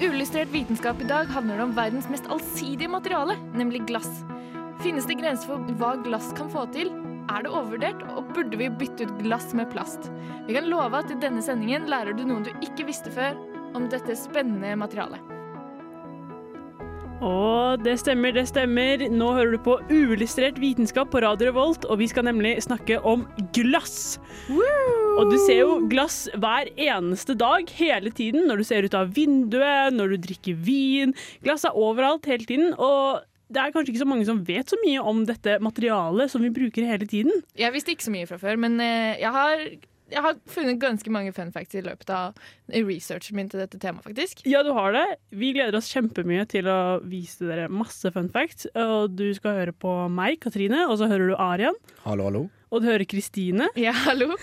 Uillustrert vitenskap i dag handler det om verdens mest allsidige materiale, nemlig glass. Finnes det grenser for hva glass kan få til? Er det overvurdert, og burde vi bytte ut glass med plast? Vi kan love at i denne sendingen lærer du noe du ikke visste før om dette spennende materialet. Og det stemmer, det stemmer. Nå hører du på uillustrert vitenskap på Radio Revolt, og vi skal nemlig snakke om glass. Og du ser jo glass hver eneste dag, hele tiden, når du ser ut av vinduet, når du drikker vin. Glass er overalt hele tiden, og det er kanskje ikke så mange som vet så mye om dette materialet som vi bruker hele tiden. Jeg visste ikke så mye fra før, men eh, jeg har, jeg har funnet ganske mange fun facts i løpet av researchen min til dette temaet, faktisk. Ja, du har det. Vi gleder oss kjempemye til å vise dere masse fun facts. Og du skal høre på meg, Katrine, og så hører du Arian. Hallo, hallo. Og du hører Kristine. Ja, hallo?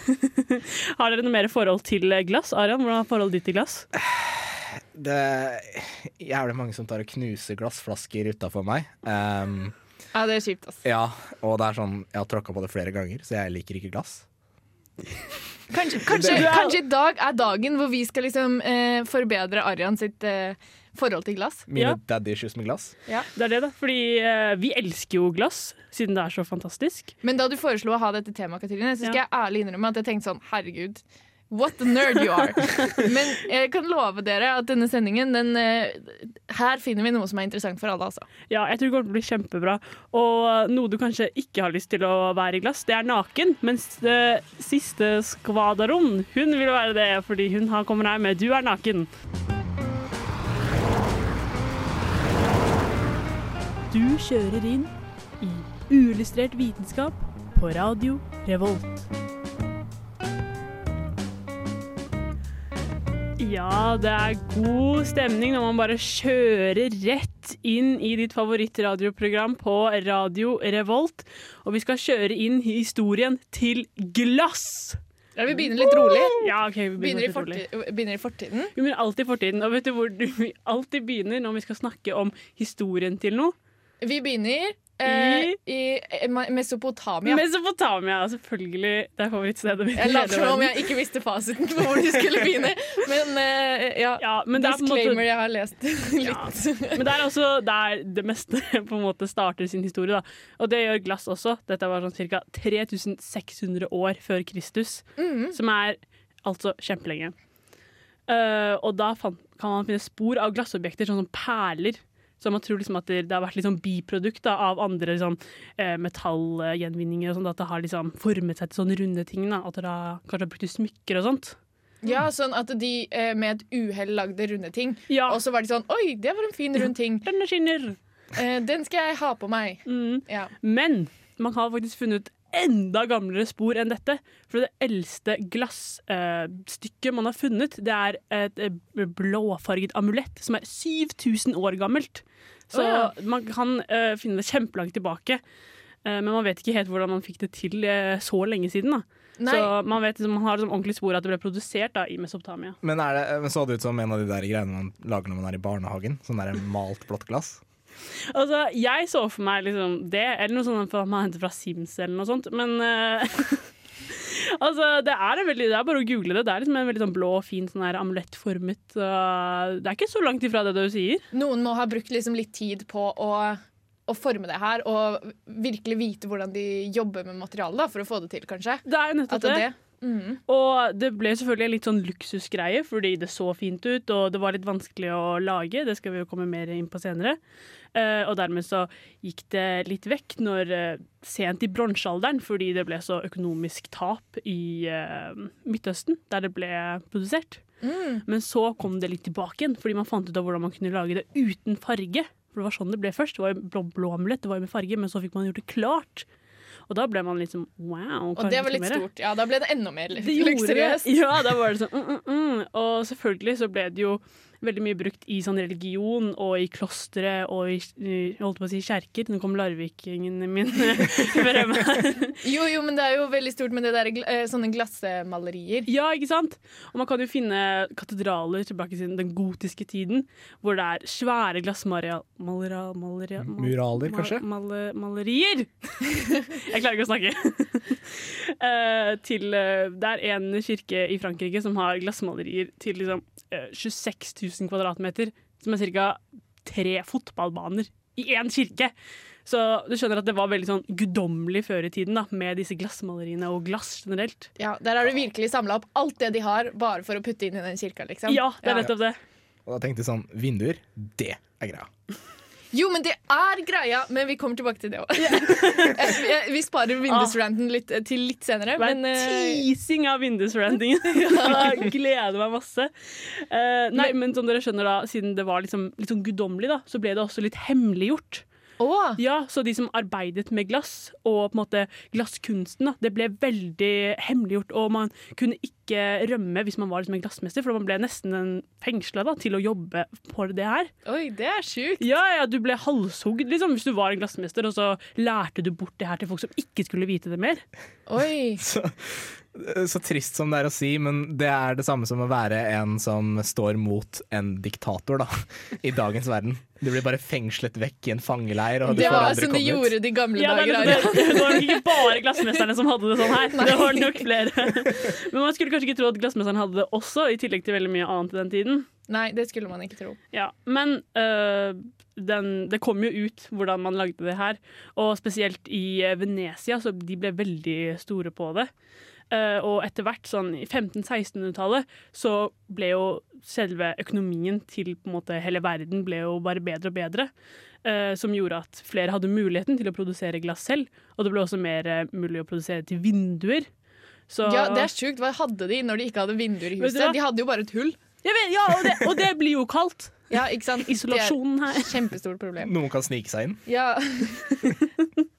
Har dere noe mer forhold til glass? Arian, hvordan er forholdet ditt til glass? Det er jævlig mange som tar og knuser glassflasker utafor meg. Um, Ja, det er kjipt, altså. ja, og det er sånn Jeg har tråkka på det flere ganger, så jeg liker ikke glass. Kanskje, kanskje, kanskje i dag er dagen hvor vi skal liksom eh, forbedre Arian sitt eh, forhold til glass. Mine Ja. daddy issues med glass. Det er det, da. Fordi eh, vi elsker jo glass, siden det er så fantastisk. Men da du foreslo å ha dette temaet, Katrine, så skal Ja. jeg ærlig innrømme at jeg tenkte sånn Herregud, what a nerd you are. Men jeg kan love dere at denne sendingen, den, eh, her finner vi noe som er interessant for alle, altså. Ja, jeg tror det kommer til å bli kjempebra. Og noe du kanskje ikke har lyst til å være i glass, det er naken. Mens det siste skvadaron, hun vil være det, fordi hun har kommer her med 'Du er naken'. Du kjører inn i uillustrert vitenskap på radio Revolt. Ja, det er god stemning når man bare kjører rett inn i ditt favorittradioprogram på Radio Revolt. Og vi skal kjøre inn historien til glass. Ja, vi begynner litt rolig. Ja, ok, vi Begynner i, litt rolig. forti begynner i fortiden. Vi begynner alltid i fortiden. Og vet du hvor du vi alltid begynner når vi skal snakke om historien til noe? Vi begynner eh, i Mesopotamia. Mesopotamia, selvfølgelig. Det er favorittstedet mitt. Jeg later som om jeg ikke visste fasiten på hvor de skulle begynne. Men eh, ja, Ja, men er en måte disclaimer, jeg har lest litt. Ja. Men det er også der det meste på en måte starter sin historie. Da. Og det gjør glass også. Dette var sånn ca. 3600 år før Kristus, Mhm. som er altså kjempelenge. Uh, og da fant, kan man finne spor av glassobjekter, sånn som perler. Så man tror liksom at det, det har vært sånn biprodukt da, av andre liksom, eh, metallgjenvinninger. og sånt, At det har liksom formet seg til sånne runde ting. Da. At dere kanskje har brukt smykker og sånt. Ja, sånn at de eh, med et uhell lagde runde ting. Ja, Og så var de sånn Oi, det var en fin rund ting. denne skinner! Eh, den skal jeg ha på meg. Mm. Ja. Men man har faktisk funnet enda gamlere spor enn dette. For det eldste glassstykket man har funnet, det er et eh, blåfarget amulett som er 7000 år gammelt. Så oh, ja. man kan eh, finne det kjempelangt tilbake. Eh, men man vet ikke helt hvordan man fikk det til så lenge siden. da. Nei, Så man, vet, man har liksom ordentlig spor at det ble produsert da, i Mesopotamia. Men, er det, men så det ut som en av de der greiene man lager når man er i barnehagen? Sånn der malt blått glass? Altså, Jeg så for meg liksom det, eller noe sånt man henter fra Sims eller noe sånt, men uh, Altså, det er, en veldig, det er bare å google det. Det er liksom en veldig sånn blå, fin sånn amulettformet. uh, det er ikke så langt ifra det du sier. noen må ha brukt liksom litt tid på å, å forme det her, og virkelig vite hvordan de jobber med materialet da, for å få det til, kanskje. Det er jo nettopp det det. Mm. Og det ble selvfølgelig en litt sånn luksusgreie, fordi det så fint ut, og det var litt vanskelig å lage. Det skal vi jo komme mer inn på senere. Eh, og dermed så gikk det litt vekk når eh, sent i bronsealderen, fordi det ble så økonomisk tap i eh, Midtøsten, der det ble produsert. Mm. Men så kom det litt tilbake igjen, fordi man fant ut av hvordan man kunne lage det uten farge. For det var sånn det ble først. Det var blå, blå amulett, det var jo med farge, men så fikk man gjort det klart. Og da ble man sånn wow. Og det var litt stort. Ja, da ble det enda mer luksuriøst. Ja, da var det sånn mm, mm, mm. Og selvfølgelig så ble det jo veldig mye brukt i sånn religion og i klostre og i, jeg holdt på å si kjerker. Nå kom larvikingen min frem her. Jo, jo, men det er jo veldig stort med det der, eh, sånne glassmalerier. Ja, ikke sant? Og man kan jo finne katedraler tilbake til den gotiske tiden, hvor det er svære glassmalerier malerier, Muraler, kanskje? Mal malerier! Jeg klarer ikke å snakke. Eh, til, eh, det er en kirke i Frankrike som har glassmalerier til liksom, eh, 26 000 kvadratmeter, som er ca. tre fotballbaner i én kirke. Så du skjønner at det var veldig sånn guddommelig før i tiden, da, med disse glassmaleriene og glass generelt. Ja, Der har du virkelig samla opp alt det de har, bare for å putte inn i den kirka. liksom. Ja, det er nettopp det. Og da tenkte jeg sånn Vinduer, det er greia. Jo, men det er greia, men vi kommer tilbake til det òg. vi sparer vindusranten litt, eh, til litt senere, Men men eh, teasing av vindusrantingen. Gleder meg masse. Uh, nei, men som dere skjønner da, siden det var liksom, litt sånn guddommelig, da, så ble det også litt hemmeliggjort. Å, Ja, Så de som arbeidet med glass, og på en måte glasskunsten, da, det ble veldig hemmeliggjort. Og man kunne ikke rømme hvis man var liksom en glassmester, for man ble nesten fengsla til å jobbe på det her. Oi, det er sjukt. Ja, ja, Du ble halshugd liksom, hvis du var en glassmester, og så lærte du bort det her til folk som ikke skulle vite det mer. Oi. Så, så trist som det er å si, men det er det samme som å være en som står mot en diktator, da. I dagens verden. Du blir bare fengslet vekk i en fangeleir, og du Det får var aldri som de komme ut. gjorde de gamle Ja, det, dager. er det, det var nok ikke bare glassmesterne som hadde det sånn her. Det var nok flere. Men man skulle kanskje ikke tro at glassmesteren hadde det også, i tillegg til veldig mye annet i den tiden. Nei, det skulle man ikke tro. Ja, Men øh, den, det kom jo ut hvordan man lagde det her, og spesielt i eh, Venezia, så de ble veldig store på det. Eh, og etter hvert, sånn i 1500-1600-tallet, så ble jo selve økonomien til på en måte hele verden ble jo bare bedre og bedre. eh, som gjorde at flere hadde muligheten til å produsere glass selv. Og det ble også mer eh, mulig å produsere til vinduer. Så, Ja, Det er sjukt. Hva hadde de når de ikke hadde vinduer i huset? De hadde jo bare et hull. Jeg vet, ja, og, det, og det blir jo kaldt. Ja, ikke sant? Isolasjonen her. Er kjempestort problem. Noen kan snike seg inn. Ja,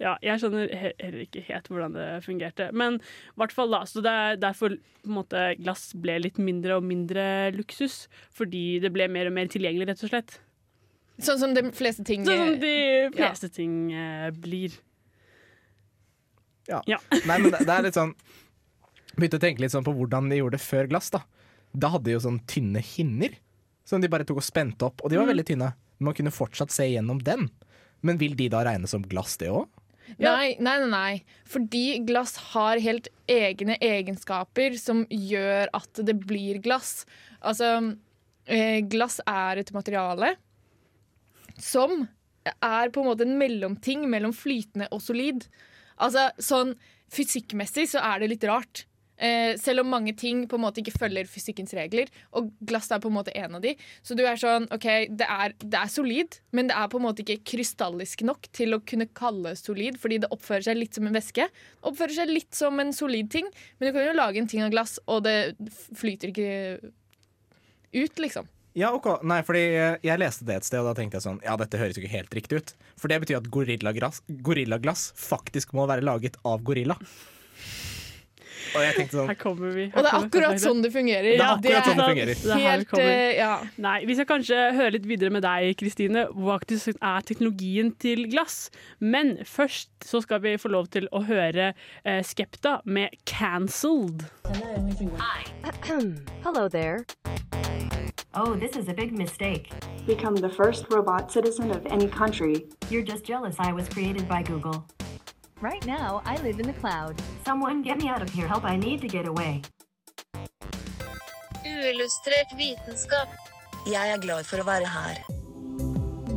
Ja, jeg skjønner heller ikke helt hvordan det fungerte. Men i hvert fall da, så det er derfor på en måte, glass ble litt mindre og mindre luksus. Fordi det ble mer og mer tilgjengelig, rett og slett. Sånn som de fleste ting Sånn som de Ja. ting eh, blir. Ja. Ja. Nei, men det, det er litt sånn Begynte å tenke litt sånn på hvordan de gjorde det før glass. Da Da hadde de jo sånn tynne hinner som de bare tok og spente opp, og de var veldig tynne. Man kunne fortsatt se gjennom den. Men vil de da regnes som glass, det òg? Nei, nei, nei, nei. Fordi glass har helt egne egenskaper som gjør at det blir glass. Altså, eh, glass er et materiale som er på en måte en mellomting mellom flytende og solid. Altså, sånn fysikkmessig så er det litt rart. Eh, selv om mange ting på en måte ikke følger fysikkens regler, og glass er på en måte en av de. Så du er sånn, ok, det er, det er solid, men det er på en måte ikke krystallisk nok til å kunne kalles solid, fordi det oppfører seg litt som en væske. Oppfører seg litt som en solid ting, men du kan jo lage en ting av glass, og det flyter ikke ut, liksom. Ja, ok. Nei, fordi jeg leste det et sted, og da tenkte jeg sånn Ja, dette høres jo ikke helt riktig ut. For det betyr at gorillaglass, gorillaglass faktisk må være laget av gorilla. Og jeg tenkte sånn Her kommer vi. Her Og det er akkurat sånn det fungerer. Det er akkurat sånn det fungerer. Det er Helt, kommer. eh, ja. Nei, Vi skal kanskje høre litt videre med deg, Kristine. Hva er teknologien til glass? Men først så skal vi få lov til å høre eh, Skepta med 'Cancelled'. Hello there. Oh, this is a big mistake. become the first robot citizen of any country. You're just jealous I was created by Google. Right now, I live in the cloud. Someone get me out of here. Help, I need to get away. Uillustrert vitenskap. Jeg er glad for å være her.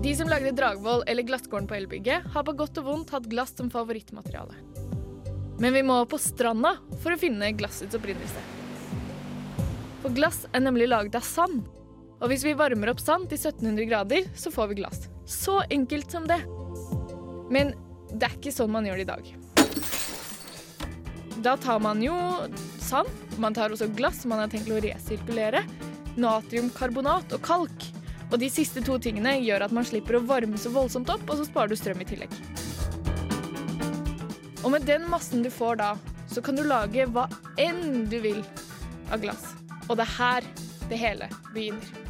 De som lagde Dragvoll eller Glattgården på Elbygget, har på godt og vondt hatt glass som favorittmateriale. Men vi må på stranda for å finne glassets opprinnelse. For glass er nemlig laget av sand. Og hvis vi varmer opp sand til 1700 grader, så får vi glass. Så enkelt som det. Men det er ikke sånn man gjør det i dag. Da tar man jo sand, man tar også glass man har tenkt å resirkulere, natriumkarbonat og kalk. Og de siste to tingene gjør at man slipper å varme så voldsomt opp, og så sparer du strøm i tillegg. Og med den massen du får da, så kan du lage hva enn du vil av glass. Og det er her det hele begynner.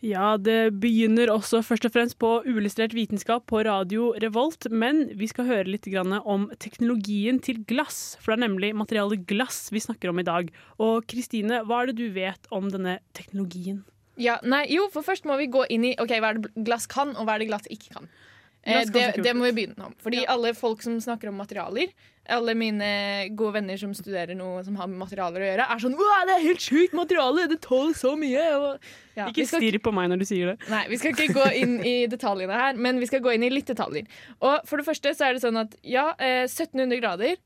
Ja, det begynner også først og fremst på uillustrert vitenskap på Radio Revolt, men vi skal høre litt om teknologien til glass, for det er nemlig materialet glass vi snakker om i dag. Og Kristine, hva er det du vet om denne teknologien? Ja, nei, jo, for først må vi gå inn i ok, hva er det glass kan, og hva er det glass ikke kan. Eh, det, det må vi begynne om. Fordi alle folk som snakker om materialer, alle mine gode venner som studerer noe som har med materialer å gjøre, er sånn Wow, det er helt sjukt materiale! Det tåler så mye! Og, ja, Ikke skal stirr på meg når du sier det. Nei, vi skal ikke gå inn i detaljene her, men vi skal gå inn i litt detaljer. Og for det første så er det sånn at ja, eh, 1700 grader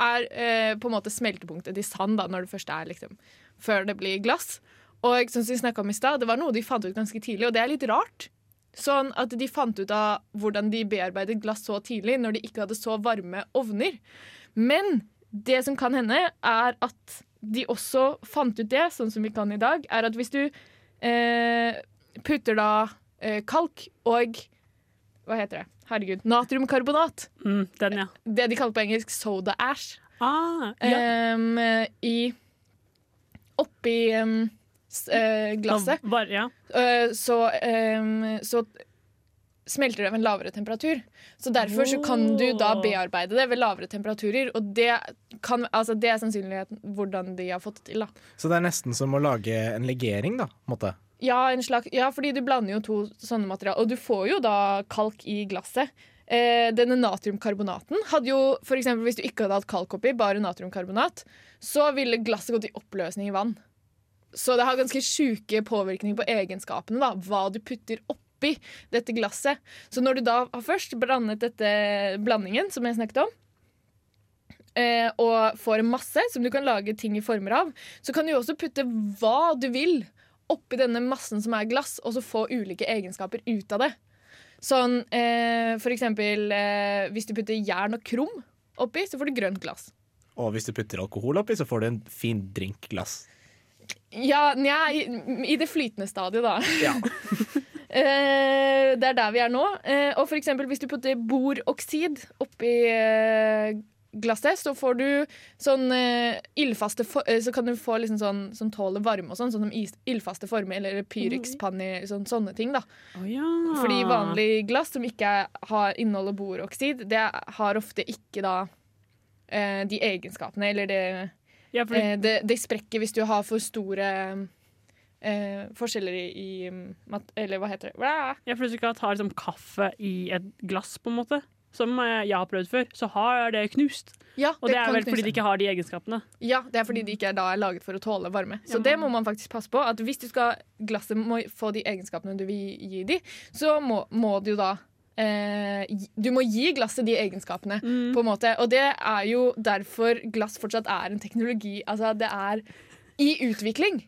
er eh, på en måte smeltepunktet til sand da, når det først er liksom Før det blir glass. Og som vi snakket om i stad, det var noe de fant ut ganske tidlig, og det er litt rart. Sånn at de fant ut av hvordan de bearbeidet glass så tidlig, når de ikke hadde så varme ovner. Men det som kan hende, er at de også fant ut det, sånn som vi kan i dag, er at hvis du eh, putter da eh, kalk og Hva heter det? Herregud. Natriumkarbonat. Mm, den, ja. Det de kaller på engelsk soda ash. Ah, ja. em, i Oppi s- eh, glasset. Var, ja. Eh, så, em, så smelter det ved en lavere temperatur. Så derfor så kan du da bearbeide det ved lavere temperaturer. Og det, kan, altså det er sannsynligheten hvordan de har fått det til. da. Så det er nesten som å lage en legering, da. måte. Ja, en slags, ja, fordi du blander jo to sånne materialer, og du får jo da kalk i glasset. Eh, denne natriumkarbonaten hadde jo, for eksempel Hvis du ikke hadde hatt kalk oppi, bare natriumkarbonat, så ville glasset gått i oppløsning i vann. Så det har ganske sjuke påvirkninger på egenskapene, da, hva du putter oppi dette glasset. Så når du da har først blandet dette blandingen, som jeg snakket om, eh, og får en masse som du kan lage ting i former av, så kan du også putte hva du vil oppi denne massen som er glass, og så få ulike egenskaper ut av det. Sånn eh, for eksempel eh, hvis du putter jern og krom oppi, så får du grønt glass. Og hvis du putter alkohol oppi, så får du en fin drinkglass. Ja, nja, i, i det flytende stadiet, da. Ja. Eh, det er der vi er nå. Eh, og for eksempel hvis du putter boroksid oppi eh, glasset, så får du sånn ildfaste Så kan du få liksom sånn som tåler varme og sånn, sånn som ildfaste former, eller Pyrex-panner, sånn, sånne ting, da. Oh, ja. Fordi vanlig glass som ikke har inneholder boroksid, det har ofte ikke da de egenskapene, eller det, ja, fordi, eh, det Det sprekker hvis du har for store eh, forskjeller i, i Eller hva heter det? Bla! ja, for Hvis du ikke tar liksom kaffe i et glass, på en måte, som eh, jeg har prøvd før, så har det knust. Ja, Og det er vel fordi knuse. de ikke har de egenskapene. Ja, det er fordi de ikke er er laget for å tåle varme. Så Ja. det må man faktisk passe på. At hvis du skal Glasset må få de egenskapene du vil gi de, så må, må du da Du må gi glasset de egenskapene, Mm. på en måte. Og det er jo derfor glass fortsatt er en teknologi. Altså, det er i utvikling.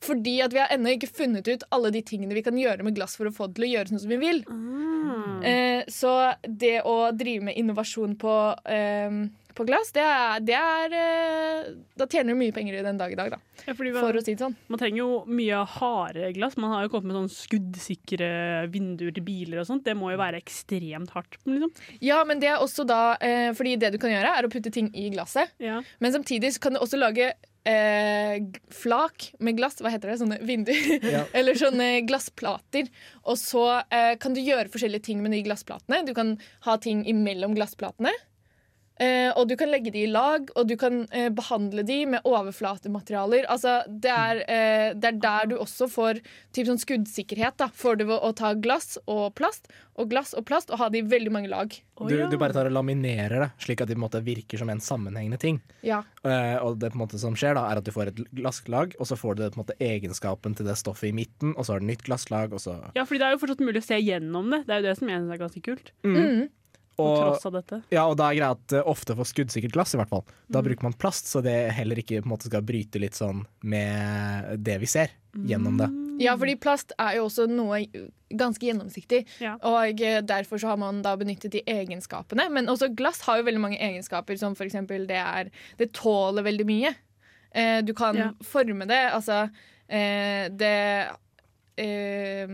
Fordi at vi har ennå ikke funnet ut alle de tingene vi kan gjøre med glass for å få det til å gjøre sånn som vi vil. Mm. Eh, så det å drive med innovasjon på, eh, på glass, det er, det er eh, Da tjener du mye penger i den dag i dag, da. Ja, fordi For å si det sånn. Man trenger jo mye harde glass. Man har jo kommet med sånn skuddsikre vinduer til biler og sånt. Det må jo være ekstremt hardt. Liksom. Ja, men det er også da eh, Fordi det du kan gjøre, er å putte ting i glasset. Ja. Men samtidig så kan du også lage eh, flak med glass. Hva heter det? Sånne vinduer. Ja. Eller sånne glassplater. Og så eh, kan du gjøre forskjellige ting med de glassplatene. Du kan ha ting imellom glassplatene. Eh, og du kan legge de i lag, og du kan eh, behandle de med overflatematerialer. Altså, det, er, eh, det er der du også får typ sånn skuddsikkerhet. Da. Får du ved å ta glass og plast og glass og plast og ha det i veldig mange lag. Du, du bare tar og laminerer det, slik at de på en måte virker som en sammenhengende ting. Ja. Eh, og det på en måte som skjer da, er at du får et glasslag, og så får du det, på en måte egenskapen til det stoffet i midten, og så har du nytt glasslag, og så ja, fordi det er jo fortsatt mulig å se gjennom det. Det er jo det som jeg synes er ganske kult. Mm. På og, tross av dette. ja, og da er greia at eh, ofte for skuddsikkert glass, i hvert fall, Mm. da bruker man plast, så det heller ikke på en måte skal bryte litt sånn med det vi ser gjennom det. Ja, fordi plast er jo også noe ganske gjennomsiktig. Ja. Og eh, derfor så har man da benyttet de egenskapene. Men også glass har jo veldig mange egenskaper, som for eksempel det er Det tåler veldig mye. Eh, du kan Ja. forme det. Altså eh, det eh,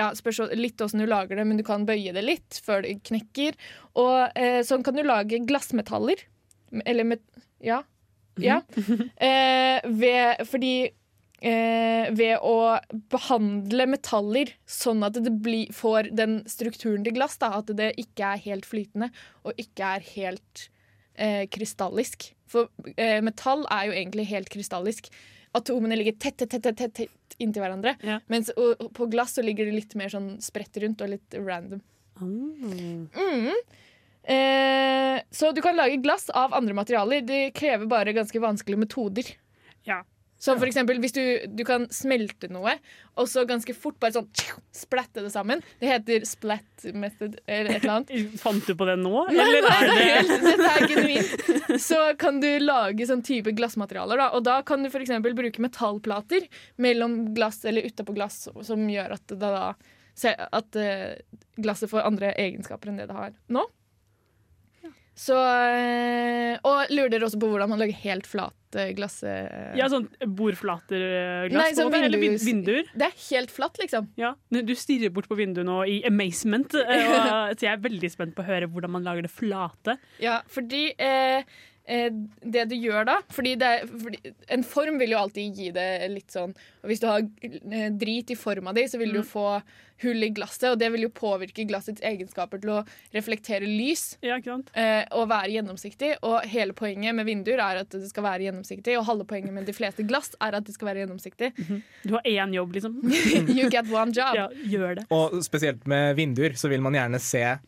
ja, spørs litt åssen du lager det, men du kan bøye det litt før det knekker. Og eh, sånn kan du lage glassmetaller. Eller met... Ja. ja. Eh, ved, fordi eh, ved å behandle metaller sånn at det bli, får den strukturen til glass, da, at det ikke er helt flytende og ikke er helt eh, krystallisk. For eh, metall er jo egentlig helt krystallisk. Atomene ligger tett, tett, tett, tett, tett inntil hverandre. Ja. Mens og, på glass så ligger det litt mer sånn spredt rundt og litt random. Mm. Eh, så du kan lage glass av andre materialer. Det krever bare ganske vanskelige metoder. Ja. Som for eksempel hvis du, du kan smelte noe, og så ganske fort bare sånn splatte det sammen. Det heter splat method eller et eller annet. Fant du på det nå? Nei, Eller nei, er det helt- dette er genuint. Så kan du lage sånn type glassmaterialer. Da. Og da kan du f.eks. bruke metallplater mellom glass eller utapå glass, som gjør at, da, at eh, glasset får andre egenskaper enn det det har nå. Så, eh, og lurer dere også på hvordan man lager helt flate glass... eh, Ja, sånn bordflater-glass? Nei, sånn Eller vinduer? Det er helt flatt, liksom. Ja. Du stirrer bort på vinduet nå i amazement, eh, og, så jeg er veldig spent på å høre hvordan man lager det flate. Ja, fordi eh, eh, det du gjør da fordi, det er, fordi En form vil jo alltid gi det litt sånn Og hvis du har eh, drit i forma di, så vil du jo få hull i glasset, og det vil jo påvirke glassets egenskaper til å reflektere lys. Ja, ikke sant? eh, og være gjennomsiktig. Og hele poenget med vinduer er at det skal være gjennomsiktig, og halve poenget med de fleste glass er at det skal være gjennomsiktig. Du har én jobb, liksom. you get one job. Ja, gjør det. Og spesielt med vinduer så vil man gjerne se eh,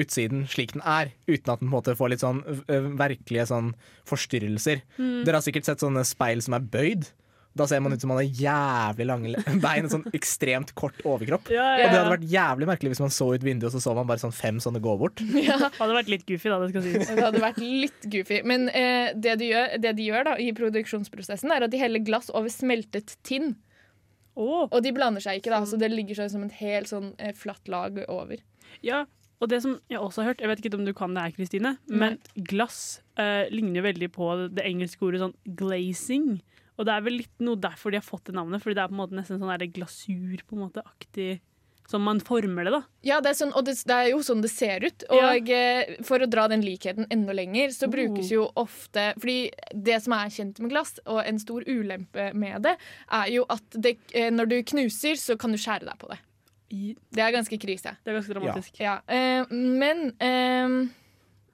utsiden slik den er, uten at den på en måte får litt sånn eh, virkelige sånn forstyrrelser. Dere har sikkert sett sånne speil som er bøyd. Da ser man ut som man har jævlig lange bein og sånn ekstremt kort overkropp. Ja, Og ja. det hadde vært jævlig merkelig hvis man så ut vinduet, og så så man bare sånn fem sånne gå bort. Hadde vært litt goofy, da, det skal sies. Det hadde vært litt goofy. Men eh, det, de gjør, det de gjør da, i produksjonsprosessen, er at de heller glass over smeltet tinn. Oh. Og de blander seg ikke, da, så det ligger sånn som et helt sånn eh, flatt lag over. ja. Og det som jeg også har hørt, jeg vet ikke om du kan det her, Kristine, men glass uh, ligner veldig på det engelske ordet sånn glazing. Og det er vel litt noe derfor de har fått det navnet, fordi det er på en måte nesten sånn der glasur på en måte aktig Som man former det, da. Ja, det er, sånn, og det, det er jo sånn det ser ut. Og eh, for å dra den likheten enda lenger, så brukes jo ofte Fordi det som er kjent med glass, og en stor ulempe med det, er jo at det, eh, når du knuser, så kan du skjære deg på det. Det er ganske krise. det er ganske dramatisk. Ja, eh, men eh,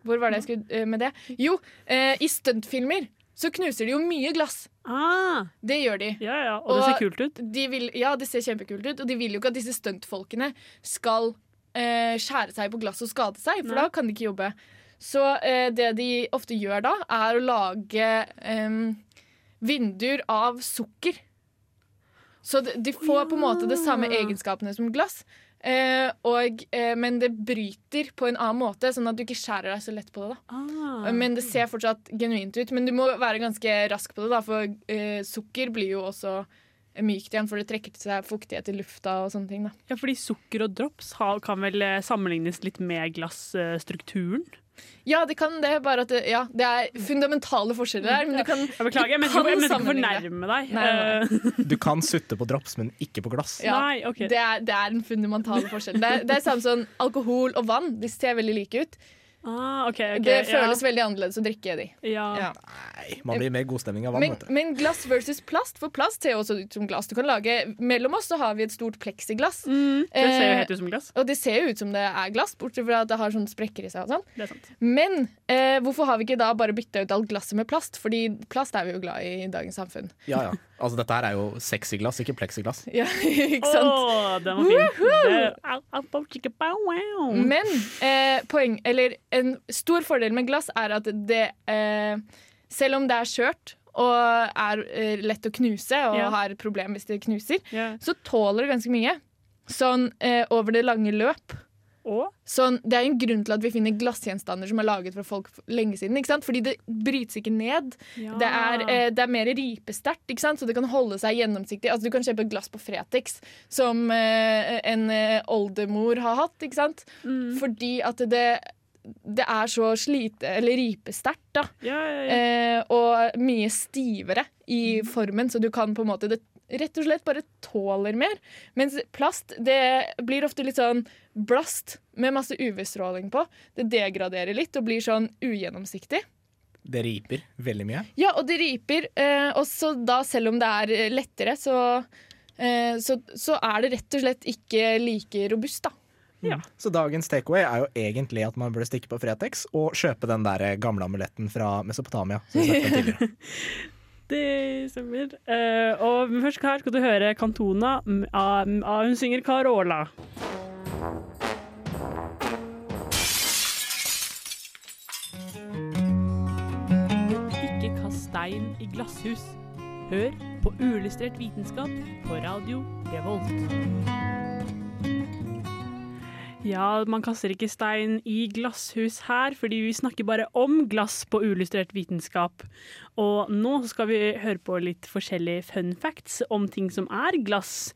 Hvor var det jeg skulle eh, med det? Jo, eh, i stuntfilmer så knuser de jo mye glass. Ah, Det gjør de. ja, ja, og det ser kult ut. De vil, ja, det ser kjempekult ut, og de vil jo ikke at disse stuntfolkene skal eh, skjære seg på glass og skade seg, for Nei. da kan de ikke jobbe. Så eh, det de ofte gjør da, er å lage vinduer av sukker. Så de, får på en måte de samme egenskapene som glass. Eh, og, eh, men det bryter på en annen måte, sånn at du ikke skjærer deg så lett på det. Ah. men det ser fortsatt genuint ut. Men du må være ganske rask på det, da, for eh, sukker blir jo også mykt igjen, for det trekker til seg fuktighet i lufta og sånne ting. da. Ja, fordi sukker og drops har, kan vel eh, sammenlignes litt med glassstrukturen? Ja, det kan det, bare at det, ja, det er fundamentale forskjeller her. Men du kan Jeg beklager, jeg du kan ikke jeg ikke å fornærme deg. Nei, nei, nei. Du kan sutte på drops, men ikke på glass. Ja, Nei, ok. det, er, det er en fundamental forskjell. Det er, det er samme som alkohol og vann. De ser veldig like ut. Ah, okay, okay, det ja. føles veldig annerledes å drikke de. ja. Ja. Nei, man blir mer godstemning av vann, Men, men glass versus plast, for plast ser jo også ut som glass. Du kan lage, mellom oss så har vi et stort pleksiglass. Mm, det ser jo Eh, helt ut som glass. Og det ser jo ut som det er glass, bortsett fra at det har sånne sprekker i seg. og sånn. Det sant. Men eh, hvorfor har vi ikke da bare bytta ut alt glasset med plast? Fordi plast er vi jo glad i i dagens samfunn. Ja, ja. Altså, dette her er jo sexy glass, ikke pleksiglass. Ja, ikke sant? Åh, den var fin. Men eh, poeng, eller en stor fordel med glass er at det eh, Selv om det er skjørt og er eh, lett å knuse, og Ja. har et problem hvis det knuser, Ja. så tåler det ganske mye. Sånn eh, over det lange løp. Og Sånn, det er en grunn til at vi finner glassgjenstander som er laget fra folk lenge siden. Fordi det brytes ikke ned. ja. Det er, eh, det er mer ripesterkt, så det kan holde seg gjennomsiktig. Altså, du kan kjøpe glass på Fretex som eh, en eh, oldemor har hatt. Mm. Fordi at det, det er så slite, eller ripesterkt, da. ja, ja, ja. Eh, og mye stivere i formen, så du kan på en måte det, rett og slett bare tåler mer. Mens plast det blir ofte litt sånn blast med masse UV-stråling på. Det degraderer litt og blir sånn ugjennomsiktig. Det riper veldig mye. Ja, og det riper. Eh, og så da, selv om det er lettere, så, eh, så, så er det rett og slett ikke like robust, da. Ja. Så dagens takeaway er jo egentlig at man burde stikke på Fretex og kjøpe den der gamle amuletten fra Mesopotamia. Det stemmer. Uh, og først her skal du høre Kantona. Uh, av, av hun synger Carola. Ikke kast stein i glasshus. Hør på Uillustrert vitenskap på radio Revolt. Ja, man kaster ikke stein i glasshus her, fordi vi snakker bare om glass på uillustrert vitenskap. Og nå skal vi høre på litt forskjellige fun facts om ting som er glass.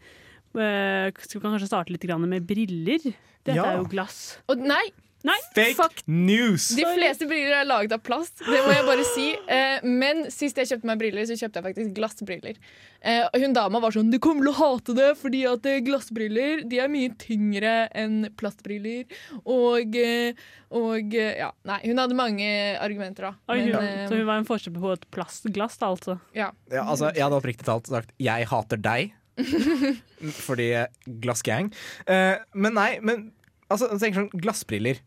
Uh, skal vi kan kanskje starte litt grann med briller. Dette Ja. er jo glass. Og nei, Nei, Fake Fuck. news! de fleste briller er laget av plast, det må jeg bare si. Eh, men sist jeg kjøpte meg briller, så kjøpte jeg faktisk glassbriller. Eh, hun dama var sånn 'Du kommer til å hate det, fordi at eh, glassbriller de er mye tyngre enn plastbriller'. Og, og ja, nei, hun hadde mange argumenter, da. Oi, Men, hun, eh, så hun var en forskjell på et plastglass, da, altså. ja. Ja, altså, jeg hadde oppriktig talt sagt 'jeg hater deg', fordi glassgang. Eh, men nei, men altså, sånn, glassbriller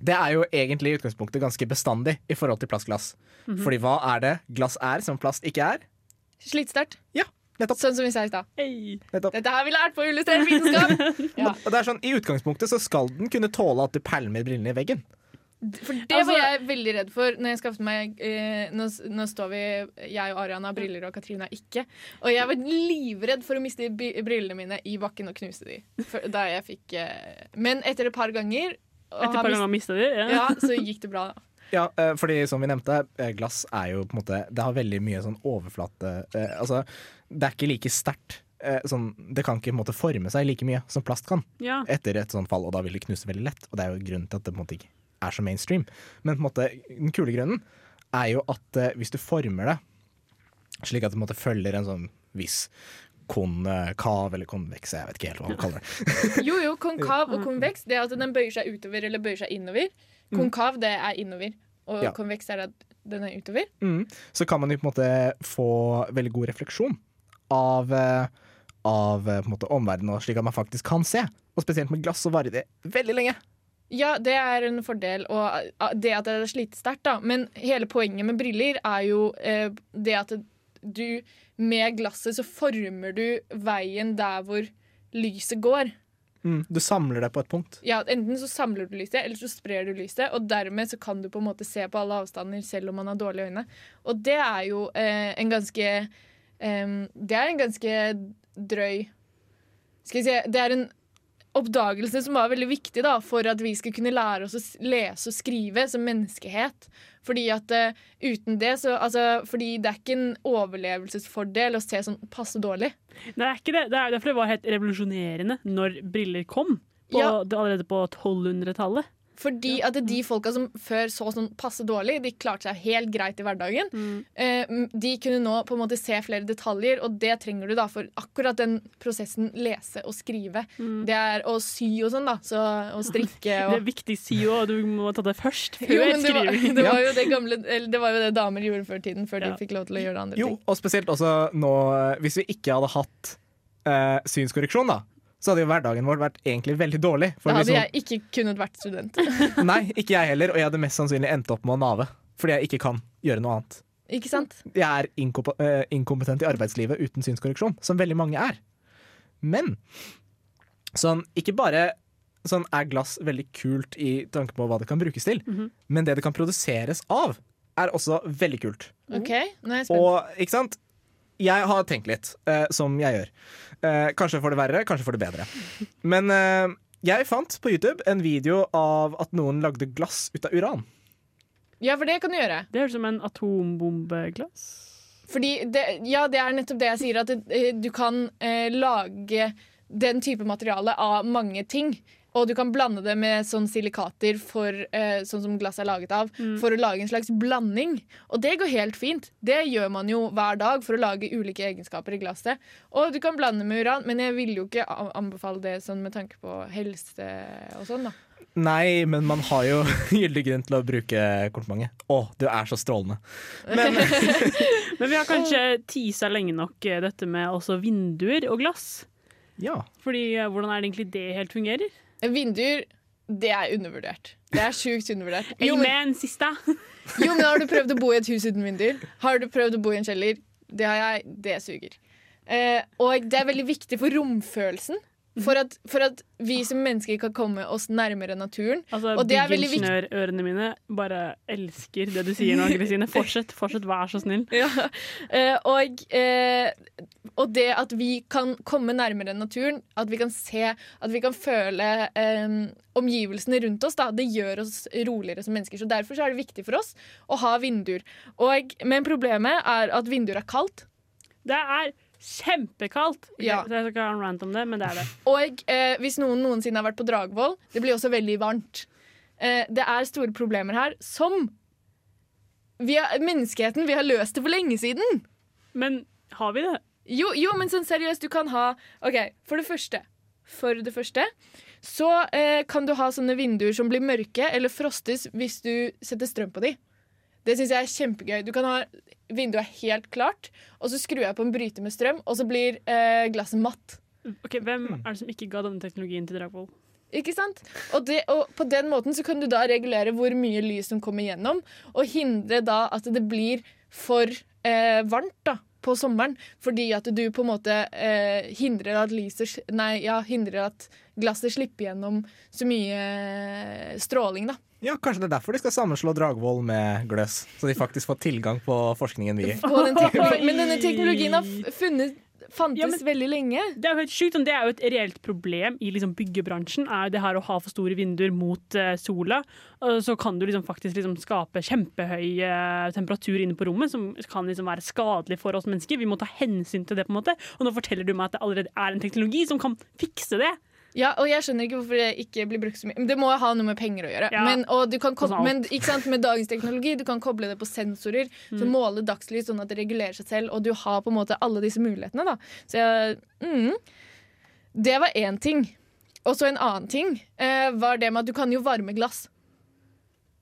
Det er jo egentlig i utgangspunktet ganske bestandig i forhold til plastglass. Fordi hva er det glass er som plast ikke er? Slitsterkt. Ja, nettopp. Sånn som vi sa i stad. Hey. Dette har vi lært på Illustrert vitenskap! ja. Og det er sånn, I utgangspunktet så skal den kunne tåle at du pælmer brillene i veggen. For det Altså- var jeg veldig redd for når jeg skaffet meg eh, nå, nå står vi, jeg og Arian har briller, og Katrine har ikke. Og jeg var livredd for å miste brillene mine i bakken og knuse de. For, da jeg fikk eh, Men etter et par ganger Etter et par ganger mista de. Ja. ja, så gikk det bra. Ja, eh, fordi som vi nevnte, eh, glass er jo på en måte Det har veldig mye sånn overflate eh, Altså, det er ikke like sterkt. Eh, sånn, det kan ikke på en måte forme seg like mye som plast kan Ja. etter et sånt fall, og da vil det knuse veldig lett. Og det er jo grunnen til at det på en måte ikke er så mainstream. Men på en måte, den kule grunnen er jo at hvis du former det slik at det på en måte følger en sånn viss konkav eller konveks, jeg vet ikke helt hva man kaller det. Jo, jo, konkav og konveks det er at den bøyer seg utover eller bøyer seg innover. Konkav det er innover, og Ja. konveks er at den er utover. Mm. Så kan man jo på en måte få veldig god refleksjon av, eh, av eh, på en måte omverdenen, slik at man faktisk kan se. Og spesielt med glass så varer det veldig lenge. Ja, det er en fordel, og uh, det at det er slitesterkt, da. Men hele poenget med briller er jo eh, det at du med glasset så former du veien der hvor lyset går. Mm. Du samler deg på et punkt. Ja, Enten så samler du lyset, eller så sprer du lyset. Og dermed så kan du på en måte se på alle avstander selv om man har dårlige øyne. Og det er jo eh, en ganske eh, Det er en ganske drøy Skal vi si Det er en oppdagelse som var veldig viktig da, for at vi skal kunne lære oss å lese og skrive som menneskehet. Fordi at uh, uten det så altså, Fordi det er ikke en overlevelsesfordel å se sånn passe dårlig. Nei, Det er ikke det. Det er derfor det var helt revolusjonerende når briller kom. På, Ja. allerede på 1200-tallet. Fordi at de folka som før så sånn passe dårlig, de klarte seg helt greit i hverdagen. Mm. de kunne nå på en måte se flere detaljer, og det trenger du da for akkurat den prosessen lese og skrive. Det er å sy og sånn, da. Så, og strikke Det er viktig å òg, og du må ta det først. Før jo, men det var, det, var jo det, gamle, eller det var jo det damer gjorde før tiden, før Ja. de fikk lov til å gjøre andre Jo, ting. og spesielt også nå eh, Hvis vi ikke hadde hatt eh, synskorreksjon, da, så hadde jo hverdagen vår vært egentlig veldig dårlig. Da hadde noen- jeg ikke kunnet vært student. Nei, ikke jeg heller, og jeg hadde mest sannsynlig endt opp med å nave. Fordi jeg ikke kan gjøre noe annet. ikke sant? Jeg er inkomp eh, inkompetent i arbeidslivet uten synskorreksjon, som veldig mange er. Men sånn, ikke bare sånn er glass veldig kult i tanke på hva det kan brukes til, men det det kan produseres av, er også veldig kult. OK, nå er jeg spent. Og ikke sant? Jeg har tenkt litt, eh, som jeg gjør. Eh, kanskje for det verre, kanskje for det bedre. Men eh, jeg fant på YouTube en video av at noen lagde glass ut av uran. Ja, for det kan du gjøre. Det høres ut som en atombombeglass. Fordi det, ja, det er nettopp det jeg sier, at det, eh, du kan eh, lage den type materiale av mange ting. Og du kan blande det med sånn silikater for, eh, sånn som glass er laget av, for å lage en slags blanding. Og det går helt fint. Det gjør man jo hver dag for å lage ulike egenskaper i glasset. Og du kan blande med uran, men jeg vil jo ikke anbefale det sånn med tanke på helse og sånn, da. Nei, men man har jo gyldig grunn til å bruke komplimentet. Å, du er så strålende. Men Men vi har kanskje tisa lenge nok eh, dette med også vinduer og glass. ja. Fordi eh, hvordan er det egentlig det helt fungerer? Vinduer, det er undervurdert. Det er sjukt undervurdert. Jo, men, jo, men har du prøvd å bo i et hus uten vinduer? Har du prøvd å bo i en kjeller? Det har jeg. Det suger. Eh, og det er veldig viktig for romfølelsen. For at, for at vi som mennesker kan komme oss nærmere naturen. Altså, Og det er veldig viktig. Byggingeniørørene mine bare elsker det du sier nå, Kristine. Fortsett, fortsett, vær så snill. Ja. Eh, og, eh, og det at vi kan komme nærmere naturen, at vi kan se, at vi kan føle eh, omgivelsene rundt oss, da, det gjør oss roligere som mennesker. Så Derfor så er det viktig for oss å ha vinduer. Og, men problemet er at vinduer er kaldt. Det er kjempekaldt. Ja. Jeg skal ikke ha en rant om det, men det er det. Og eh, hvis noen noensinne har vært på Dragvoll, det blir også veldig varmt. Eh, det er store problemer her som vi har, Menneskeheten vi har løst det for lenge siden. Men har vi det? Jo, jo, men sånn seriøst, du kan ha OK, for det første. For det første så eh, kan du ha sånne vinduer som blir mørke eller frostes hvis du setter strøm på de. Det syns jeg er kjempegøy. Du kan ha Vinduet er helt klart, og så skrur jeg på en bryter med strøm, og så blir eh, glasset matt. Ok, Hvem er det som ikke ga denne teknologien til Dragvoll? Ikke sant? Og, det, og på den måten så kan du da regulere hvor mye lys som kommer gjennom, og hindre da at det blir for eh, varmt da, på sommeren. Fordi at du på en måte eh, hindrer at lyset Nei, ja, hindrer at glasset slipper gjennom så mye eh, stråling, da. Ja, kanskje det er derfor de skal sammenslå Dragvoll med Gløs. Så de faktisk får tilgang på forskningen vi gir. den Men denne teknologien har funnet, fantes Ja, men- veldig lenge. Det er jo helt sjukt, men det er jo et reelt problem i liksom byggebransjen. er jo det her Å ha for store vinduer mot uh, sola. Og så kan du liksom faktisk liksom skape kjempehøy uh, temperatur inne på rommet, som kan liksom være skadelig for oss mennesker. Vi må ta hensyn til det. på en måte Og nå forteller du meg at det allerede er en teknologi som kan fikse det. Ja, og jeg skjønner ikke hvorfor det ikke blir brukt så mye. Det må ha noe med penger å gjøre. Ja. Men, og du kan koble, men med dagens teknologi Du kan koble det på sensorer som Mm. måler dagslys, sånn at det regulerer seg selv, og du har på en måte alle disse mulighetene. Da. Så jeg, mm, Det var én ting. Og så en annen ting eh, var det med at du kan jo varme glass.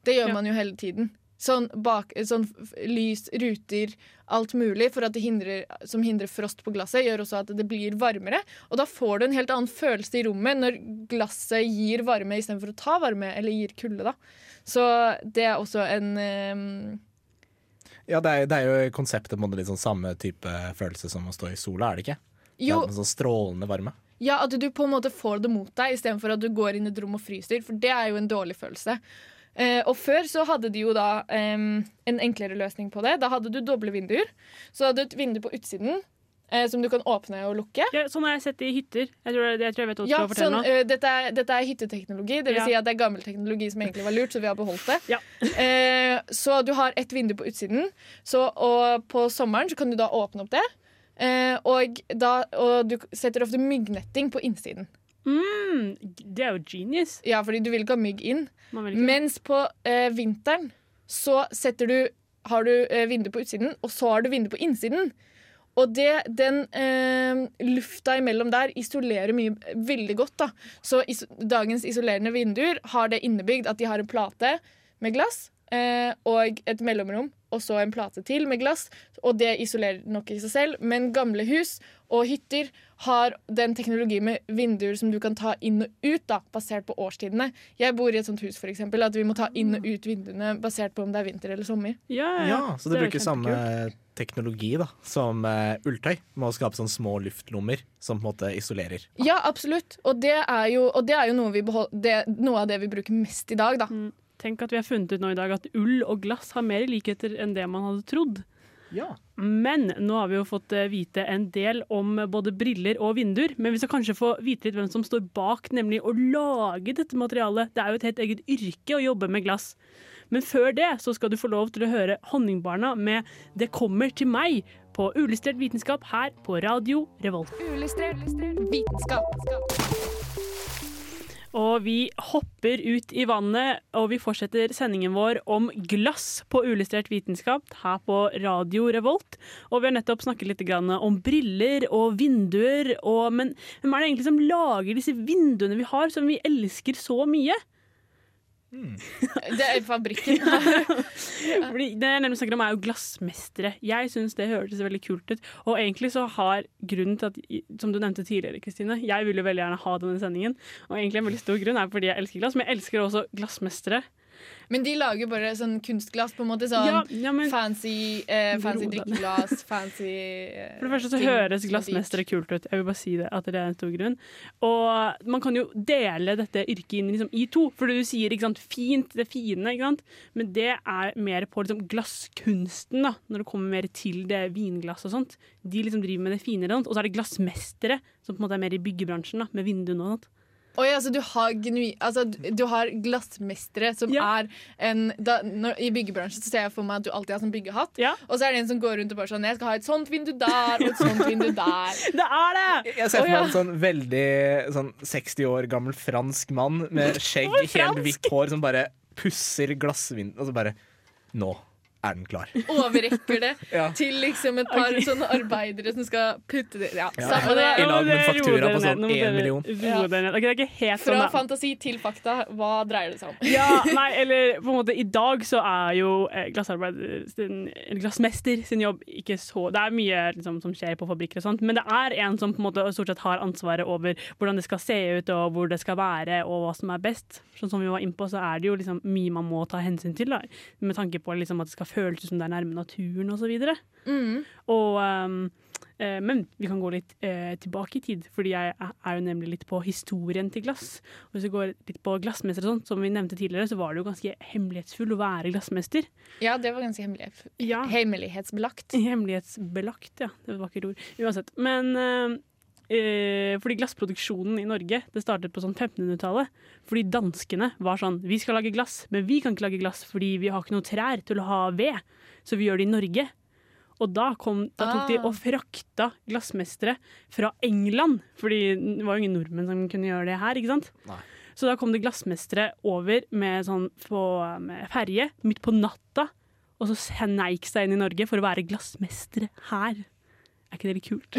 Det gjør Ja. man jo hele tiden. Sånn, bak, sånn lys, ruter, alt mulig hindrer, som hindrer frost på glasset, gjør også at det blir varmere. Og da får du en helt annen følelse i rommet når glasset gir varme istedenfor å ta varme, eller gir kulde. da. Så det er også en um Ja, det er, det er jo konseptet på en måte litt sånn samme type følelse som å stå i sola, er det ikke? Jo, Det er sånn strålende varme. ja, at du på en måte får det mot deg istedenfor at du går inn i et rom og fryser, for det er jo en dårlig følelse. Eh, og før så hadde de jo da eh, en enklere løsning på det. Da hadde du doble vinduer. Så hadde du et vindu på utsiden eh, som du kan åpne og lukke. Ja, sånn har jeg sett i hytter. Jeg tror, jeg, tror jeg vet hva du Ja, skal fortelle sånn, nå. eh, dette, er, dette er hytteteknologi. Det vil Ja. si at det er gammel teknologi som egentlig var lurt, så vi har beholdt det. Ja. Eh, så du har ett vindu på utsiden, så, og på sommeren så kan du da åpne opp det. Eh, og, da, og du setter ofte myggnetting på innsiden. Mm, det er jo genius. Ja, fordi du vil ikke ha mygg inn. Mens på eh, vinteren så setter du har du eh, vindu på utsiden, og så har du vindu på innsiden. Og det, den eh, lufta imellom der isolerer mye veldig godt. da. Så is dagens isolerende vinduer har det innebygd at de har en plate med glass og et mellomrom, og så en plate til med glass. Og det isolerer nok i seg selv, men gamle hus og hytter har den teknologi med vinduer som du kan ta inn og ut, da, basert på årstidene. Jeg bor i et sånt hus for eksempel, at vi må ta inn og ut vinduene basert på om det er vinter eller sommer. Ja, Ja, Så du Det er bruker samme teknologi da som uh, ulltøy, med å skape sånne små luftlommer som på en måte isolerer. Ja, absolutt. Og det er jo, og det er jo noe, vi behol- det, noe av det vi bruker mest i dag, da. Mm. Tenk at vi har funnet ut nå i dag at ull og glass har mer likheter enn det man hadde trodd. Ja. Men nå har vi jo fått eh, vite en del om både briller og vinduer. Men vi skal kanskje få vite litt hvem som står bak, nemlig å lage dette materialet. Det er jo et helt eget yrke å jobbe med glass. Men før det så skal du få lov til å høre Honningbarna med 'Det kommer til meg' på Ulystrert vitenskap her på Radio Revolt. Ulystrert vitenskap. Og vi hopper ut i vannet, og vi fortsetter sendingen vår om glass på uillustrert vitenskap her på Radio Revolt. Og vi har nettopp snakket litt om briller og vinduer, og, men hvem er det egentlig som lager disse vinduene vi har, som vi elsker så mye? Det er fabrikken. Fordi det jeg nemlig snakker om er jo glassmestere. Jeg syns det hørtes veldig kult ut. Og egentlig så har grunnen til at, som du nevnte tidligere, Kristine, jeg vil jo veldig gjerne ha denne sendingen. Og egentlig en veldig stor grunn er fordi jeg elsker glass, men jeg elsker også glassmestere. Men de lager bare sånn kunstglass, på en måte. Sånn Ja, ja, men fancy, eh, fancy drikkeglass, fancy eh, For det første så ting høres er glassmestere kult ut. Jeg vil bare si det, at det er en stor grunn. Og man kan jo dele dette yrket inn liksom, i to. For du sier ikke sant, fint, det fine, ikke sant? men det er mer på liksom, glasskunsten, da, når det kommer mer til det vinglass og sånt. De liksom driver med det finere, og så er det glassmestere, som på en måte er mer i byggebransjen, da, med vinduene og sånt. Oi, altså du har, genui, altså, du har glassmestere som Ja. er en da, når, I byggebransjen så ser jeg for meg at du alltid har sånn byggehatt. Ja. Og så er det en som går rundt og bare sånn Jeg skal ha et sånt vindu der og et sånt vindu der. Det er det! Jeg ser for meg en sånn veldig sånn 60 år gammel fransk mann med skjegg, helt hvitt hår, som bare pusser glassvinduet, og så bare Nå er den klar. Overrekker det Ja. til liksom et par okay. sånne arbeidere som skal putte det ja, Ja. samme det. I lag med faktura på sånn. Én million. Ja. Okay, det er ikke helt Fra sånn, da. fantasi til fakta, hva dreier det seg om? Ja, nei, eller på en måte I dag så er jo eh, sin, glassmester sin jobb ikke så Det er mye liksom, som skjer på fabrikker og sånt, men det er en som på en måte stort sett har ansvaret over hvordan det skal se ut og hvor det skal være og hva som er best. Sånn som vi var innpå, så er det jo liksom mye man må ta hensyn til, da, med tanke på liksom, at det skal føles ut som det er nærme naturen osv. Mm. Og, um, eh, men vi kan gå litt eh, tilbake i tid, fordi jeg er er jo nemlig litt på historien til glass. Og hvis vi går litt på glassmester og sånt, som vi nevnte tidligere, så var det jo ganske hemmelighetsfull å være glassmester. Ja, det var ganske hemmelig. Ja. hemmelighetsbelagt. Hemmelighetsbelagt, ja. Det var et vakkert ord. Uansett. Men eh, eh, fordi glassproduksjonen i Norge det startet på sånn 1500-tallet. Fordi danskene var sånn Vi skal lage glass, men vi kan ikke lage glass fordi vi har ikke noe trær til å ha ved. Så vi gjør det i Norge. Og da, kom, da tok de Ah. og frakta glassmestere fra England. Fordi det var jo ingen nordmenn som kunne gjøre det her, ikke sant? Nei. Så da kom det glassmestere over med, sånn, på, med ferje midt på natta. Og så sneik seg inn i Norge for å være glassmestere her. Er ikke det litt kult?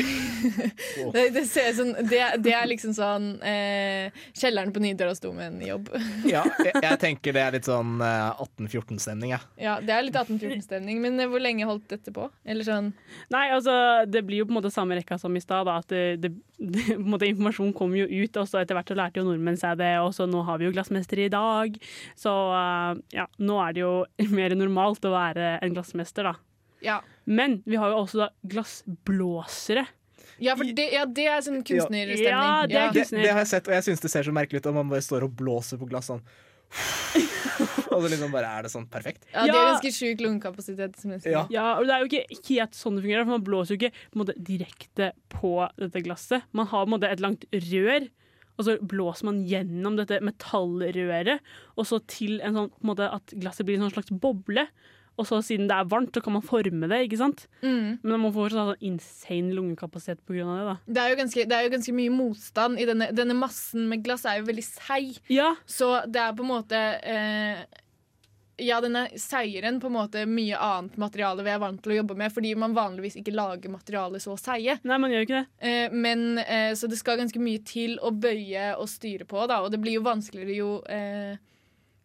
Det, det, ser ut det, det er liksom sånn eh, Kjelleren på Nidarosdomen-jobb. Ja, jeg, jeg tenker det er litt sånn eh, 1814-stemning, jeg. Ja, det er litt 1814-stemning, men eh, hvor lenge holdt dette på? Eller sånn Nei, altså, det blir jo på en måte samme rekka som i stad. da, At det, det, det, på en måte, informasjon kom jo ut, og så etter hvert så lærte jo nordmenn seg det. Og så nå har vi jo glassmester i dag. Så uh, ja, nå er det jo mer normalt å være en glassmester, da. Ja, Men vi har jo også da glassblåsere. ja for det, ja, det er sånn kunstnerstemning. Ja, det er Det, kunstner. det har jeg sett, og jeg syns det ser så merkelig ut om man bare står og blåser på glass sånn. og så liksom bare er det sånn perfekt. Ja, det er ganske sjuk lungekapasitet. Som jeg. Ja. Ja, og det er jo ikke helt sånn det fungerer, for man blåser jo ikke på måte, direkte på dette glasset. Man har på en måte et langt rør, og så blåser man gjennom dette metallrøret, og så til en sånn, på en måte, at glasset blir en sånn slags boble. Og så siden det er varmt, så kan man forme det, ikke sant? Mm. Men man får sånn insane lungekapasitet av det, da. Det, er jo ganske, det er jo ganske mye motstand i denne, denne massen med glass. er jo veldig seig. Ja, Så det er på en måte eh, Ja, den er seigere enn på en måte mye annet materiale vi er vant til å jobbe med, fordi man vanligvis ikke lager materiale så seige. nei, man gjør ikke det. Eh, men eh, Så det skal ganske mye til å bøye og styre på, da, og det blir jo vanskeligere jo eh,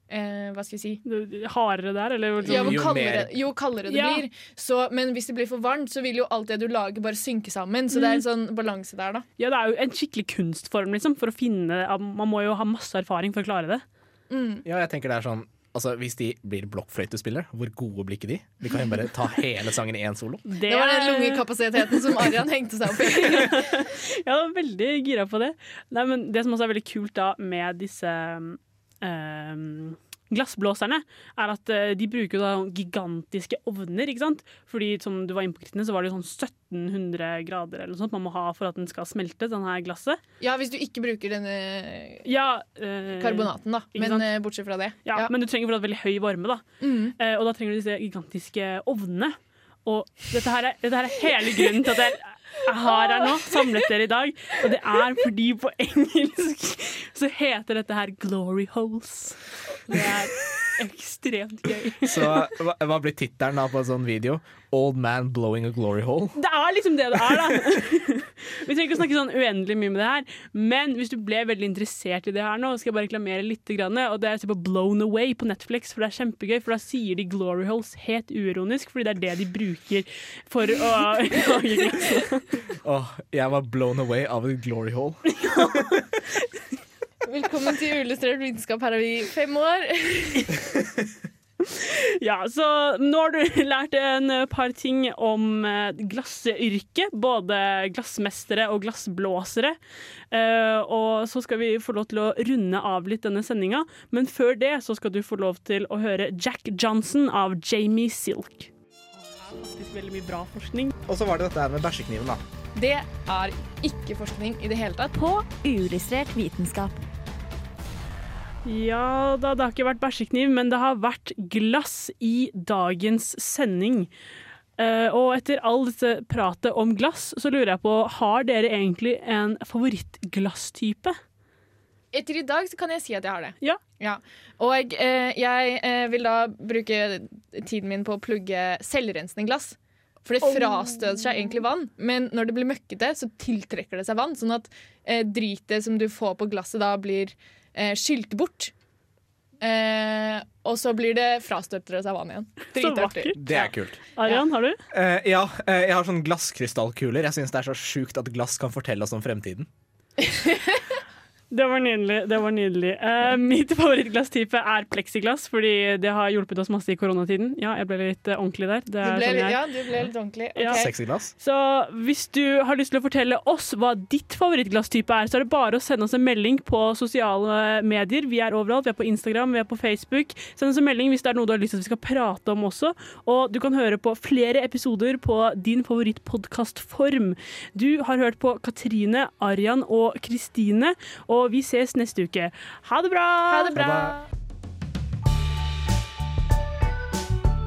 eh, Hva skal jeg si? Det- det- Hardere der, eller liksom. Ja, Jo kaldere, jo kaldere det Ja. blir. Så, men hvis det blir for varmt, så vil jo alt det du lager, bare synke sammen. Så det er en sånn balanse der, da. Ja, det er jo en skikkelig kunstform, liksom, for å finne Man må jo ha masse erfaring for å klare det. Mm. Ja, jeg tenker det er sånn Altså, Hvis de blir blokkfløytespillere, hvor gode blir ikke de? De kan jo bare ta hele sangen i én solo. Det var den lungekapasiteten som Arian hengte seg opp i. Jeg var veldig gira på det. Nei, men det som også er veldig kult da med disse ehm, glassblåserne, er at eh, de bruker da gigantiske ovner. ikke sant? Fordi som du var inne på, Kristine, så var det jo sånn 1700 grader eller noe sånt man må ha for at den skal smelte, denne glasset. Ja, hvis du ikke bruker denne Ja, øh, karbonaten, da. Men sant? eh, bortsett fra det. Ja, Ja. Men du trenger fortsatt veldig høy varme, da. Mm. Eh, og da trenger du disse gigantiske ovnene. Og dette her er, dette her er hele grunnen til at jeg jeg har her nå, samlet dere i dag. Og det er fordi på engelsk så heter dette her glory holes. Det er ekstremt gøy. Så hva, hva blir tittelen på en sånn video? Old man blowing a glory hole? Det er liksom det det er, da. Vi trenger ikke å snakke sånn uendelig mye med det her, men hvis du ble veldig interessert i det her nå, skal jeg bare reklamere litt. Grann, og det er å se på Blown Away på Netflix, for det er kjempegøy. For da sier de glory holes helt uironisk, fordi det er det de bruker for å lage oh, jeg var blown away av et glory hole. Velkommen til Uillustrert vitenskap. Her er vi fem år. Ja, så nå har du lært en par ting om eh, glassyrket. Både glassmestere og glassblåsere. Eh, og så skal vi få lov til å runde av litt denne sendinga. Men før det så skal du få lov til å høre Jack Johnson av Jamie Silk. Det er faktisk veldig mye bra forskning. Og så var det dette her med bæsjekniven, da. Det er ikke forskning i det hele tatt. På uillustrert vitenskap. Ja da, det har ikke vært bæsjekniv, men det har vært glass i dagens sending. Uh, og etter all dette pratet om glass, så lurer jeg på, har dere egentlig en favorittglasstype? Etter i dag så kan jeg si at jeg har det. Ja. Og eh, jeg eh, vil da bruke tiden min på å plugge selvrensende glass. For det frastøter seg egentlig vann, men når det blir møkkete, så tiltrekker det seg vann. Sånn at eh, dritet som du får på glasset da blir eh, skylt bort. Eh, og så blir det frastøter av vann igjen. Dritartig. Det er kult. Arian, har du? Eh, ja, eh, jeg har sånn glasskrystallkuler. Jeg syns det er så sjukt at glass kan fortelle oss om fremtiden. Det var nydelig. det var nydelig. Uh, mitt favorittglasstype er pleksiglass, fordi det har hjulpet oss masse i koronatiden. Ja, jeg ble litt uh, ordentlig der. Det Du ble, sånn ja, du ble litt ordentlig. Ja. Sexyglass. Så hvis du har lyst til å fortelle oss hva ditt favorittglasstype er, så er det bare å sende oss en melding på sosiale medier. Vi er overalt. Vi er på Instagram, vi er på Facebook. Send oss en melding hvis det er noe du har lyst til at vi skal prate om også. Og du kan høre på flere episoder på din favorittpodkastform. Du har hørt på Katrine, Arian og Kristine, og vi ses neste uke. Ha det bra! Ha det bra.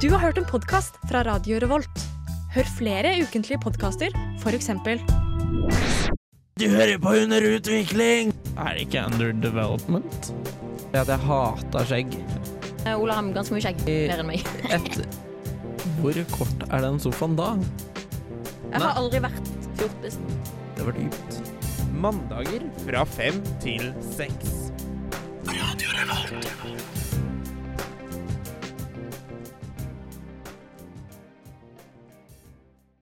Du har hørt en podkast fra Radio Revolt. Hør flere ukentlige podkaster, f.eks. Du hører på Under utvikling! Er det ikke under development? Det at jeg hater skjegg. Ola har ganske mye skjegg. Mer enn meg. Et Hvor kort er den sofaen da? Jeg har aldri vært fjortis. Det var dypt. Mandager fra fem til seks. Radio Revolt.